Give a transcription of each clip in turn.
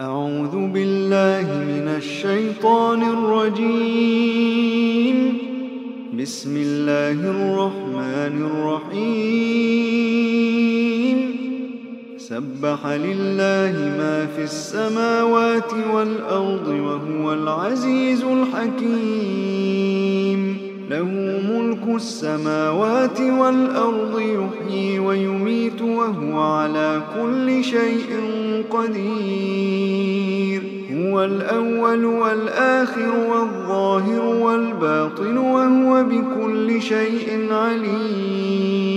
أعوذ بالله من الشيطان الرجيم. بسم الله الرحمن الرحيم. سبح لله ما في السماوات والأرض وهو العزيز الحكيم. له ملك السماوات والأرض يحيي ويميت وهو على كل شيء قدير. هو الأول والآخر والظاهر والباطن وهو بكل شيء عليم.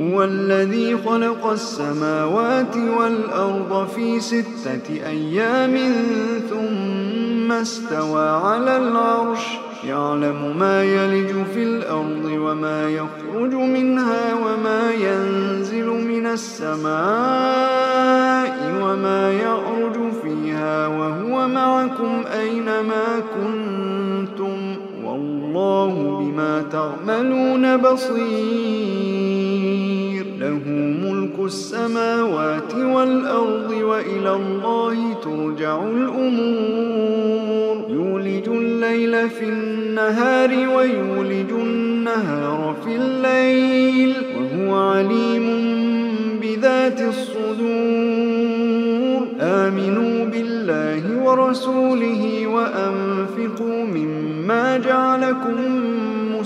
هو الذي خلق السماوات والأرض في ستة أيام ثم استوى على العرش. يعلم ما يلج في الأرض وما يخرج منها وما ينزل من السماء وما يعرج فيها وهو معكم أينما كنتم والله بما تعملون بصير. في النهار ويولج النهار في الليل وهو عليم بذات الصدور. آمنوا بالله ورسوله وأنفقوا مما جعلكم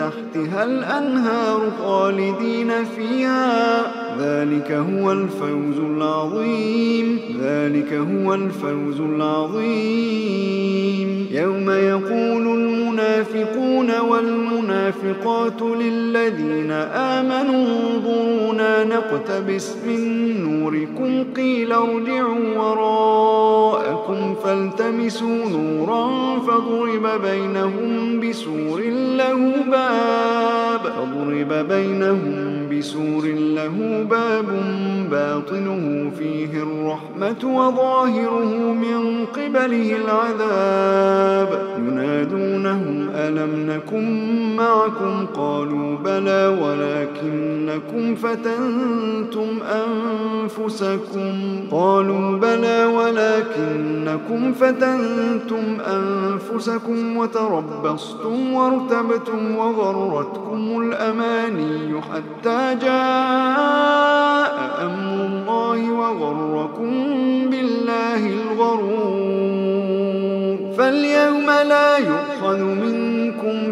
تحتها الأنهار خالدين فيها. ذلك هو الفوز العظيم. ذلك هو الفوز العظيم. يوم يقول المنافقون والمنافقات للذين آمنوا انظرونا نقتبس من نوركم قيل ارجعوا وراءكم فالتمسوا نورا فضرب بينهم بسور له باب فضرب بينهم بسور له باب باطنه فيه الرحمة وظاهره من قبله العذاب ينادونهم ألم نكن معكم قالوا بلى ولكنكم فتنتم أنفسكم قالوا بلى ولكنكم فتنتم أنفسكم وتربصتم وارتبتم وغرتكم الأماني حتى جاء أمر الله وغركم بالله الغرور فاليوم لا يؤخذ منكم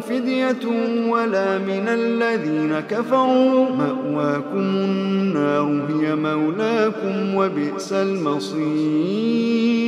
فدية ولا من الذين كفروا. مأواكم النار هي مولاكم وبئس المصير.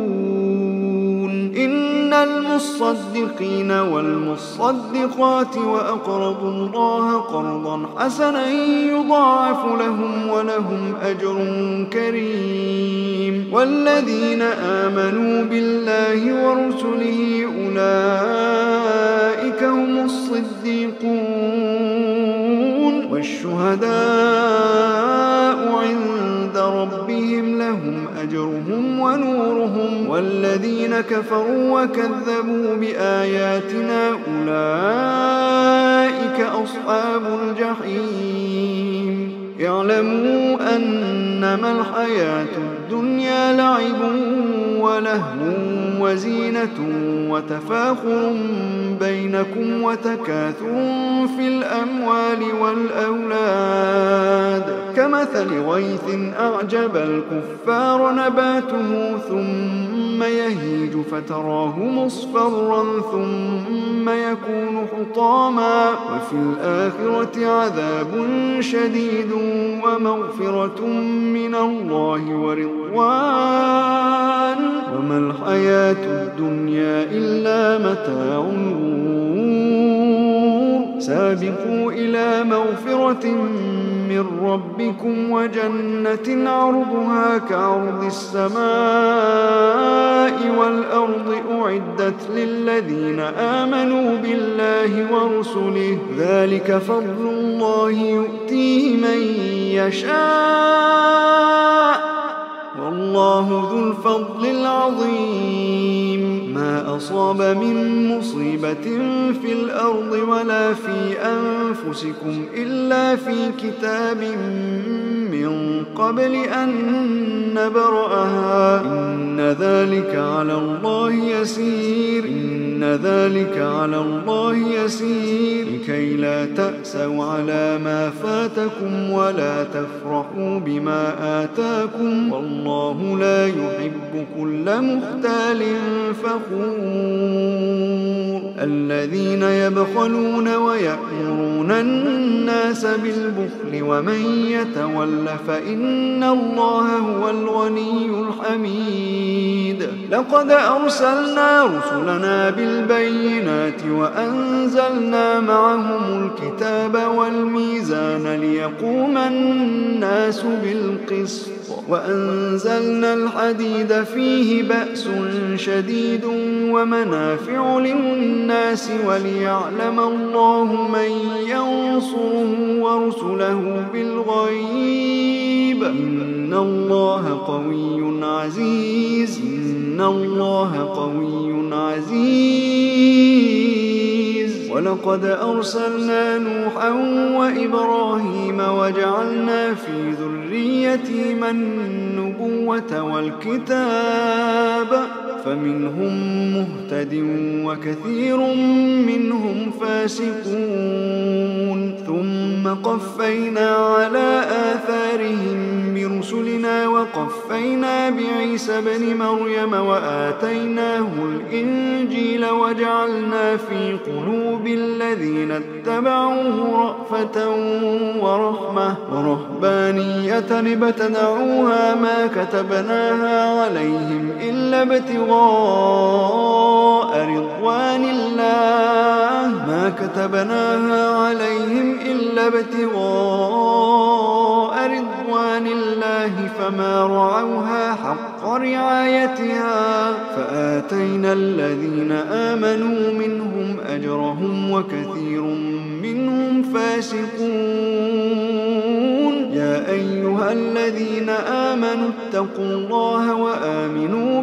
المصدقين والمصدقات وأقرضوا الله قرضا حسنا يضاعف لهم ولهم أجر كريم. والذين آمنوا بالله ورسله أولئك هم الصديقون. والشهداء والذين كفروا وكذبوا بآياتنا أولئك أصحاب الجحيم. اعلموا أنما الحياة الدنيا لعب ولهو وزينة وتفاخر بينكم وتكاثر في الأموال والأولاد. كمثل غيث أعجب الكفار نباته ثم يهيج فتراه مصفرا ثم يكون حطاما وفي الآخرة عذاب شديد ومغفرة من الله ورضوان. وما الحياة الدنيا إلا متاع سابقوا إلى مغفرة ربكم وجنة عرضها كعرض السماء والأرض أعدت للذين آمنوا بالله ورسله. ذلك فضل الله يؤتيه من يشاء. والله ذو الفضل العظيم. ما أصاب من مصيبة في الأرض ولا في أنفسكم إلا في كتاب من قبل أن نبرأها. إن ذلك على الله يسير. إن ذلك على الله يسير. لكي لا تأسوا على ما فاتكم ولا تفرحوا بما آتاكم. والله لا يحب كل مختال فخور. الذين يبخلون ويأمرون الناس بالبخل ومن يتول فإن الله هو الغني الحميد. لقد أرسلنا رسلنا بالبينات وأنزلنا معهم الكتاب والميزان ليقوم الناس بالقسط. وأنزلنا الحديد فيه بأس شديد ومنافع للناس وليعلم الله من ينصره ورسله بالغيب. إن الله قوي عزيز إن الله قوي عزيز. ولقد أرسلنا نوحا وإبراهيم وجعلنا في ذريتهما النبوة والكتاب. فمنهم مهتد وكثير منهم فاسقون. ثم قفينا على آثارهم برسلنا وقفينا بعيسى بن مريم وآتيناه الإنجيل وجعلنا في قلوب الذين اتبعوه رأفة ورحمة ورهبانية ابتدعوها ما كتبناها عليهم إلا ابتغاء رضوان الله. ما كتبناها عليهم إلا ابتغاء رضوان الله فما رعوها حق رعايتها. فآتينا الذين آمنوا منهم أجرهم وكثير منهم فاسقون. يا أيها الذين آمنوا اتقوا الله وآمنوا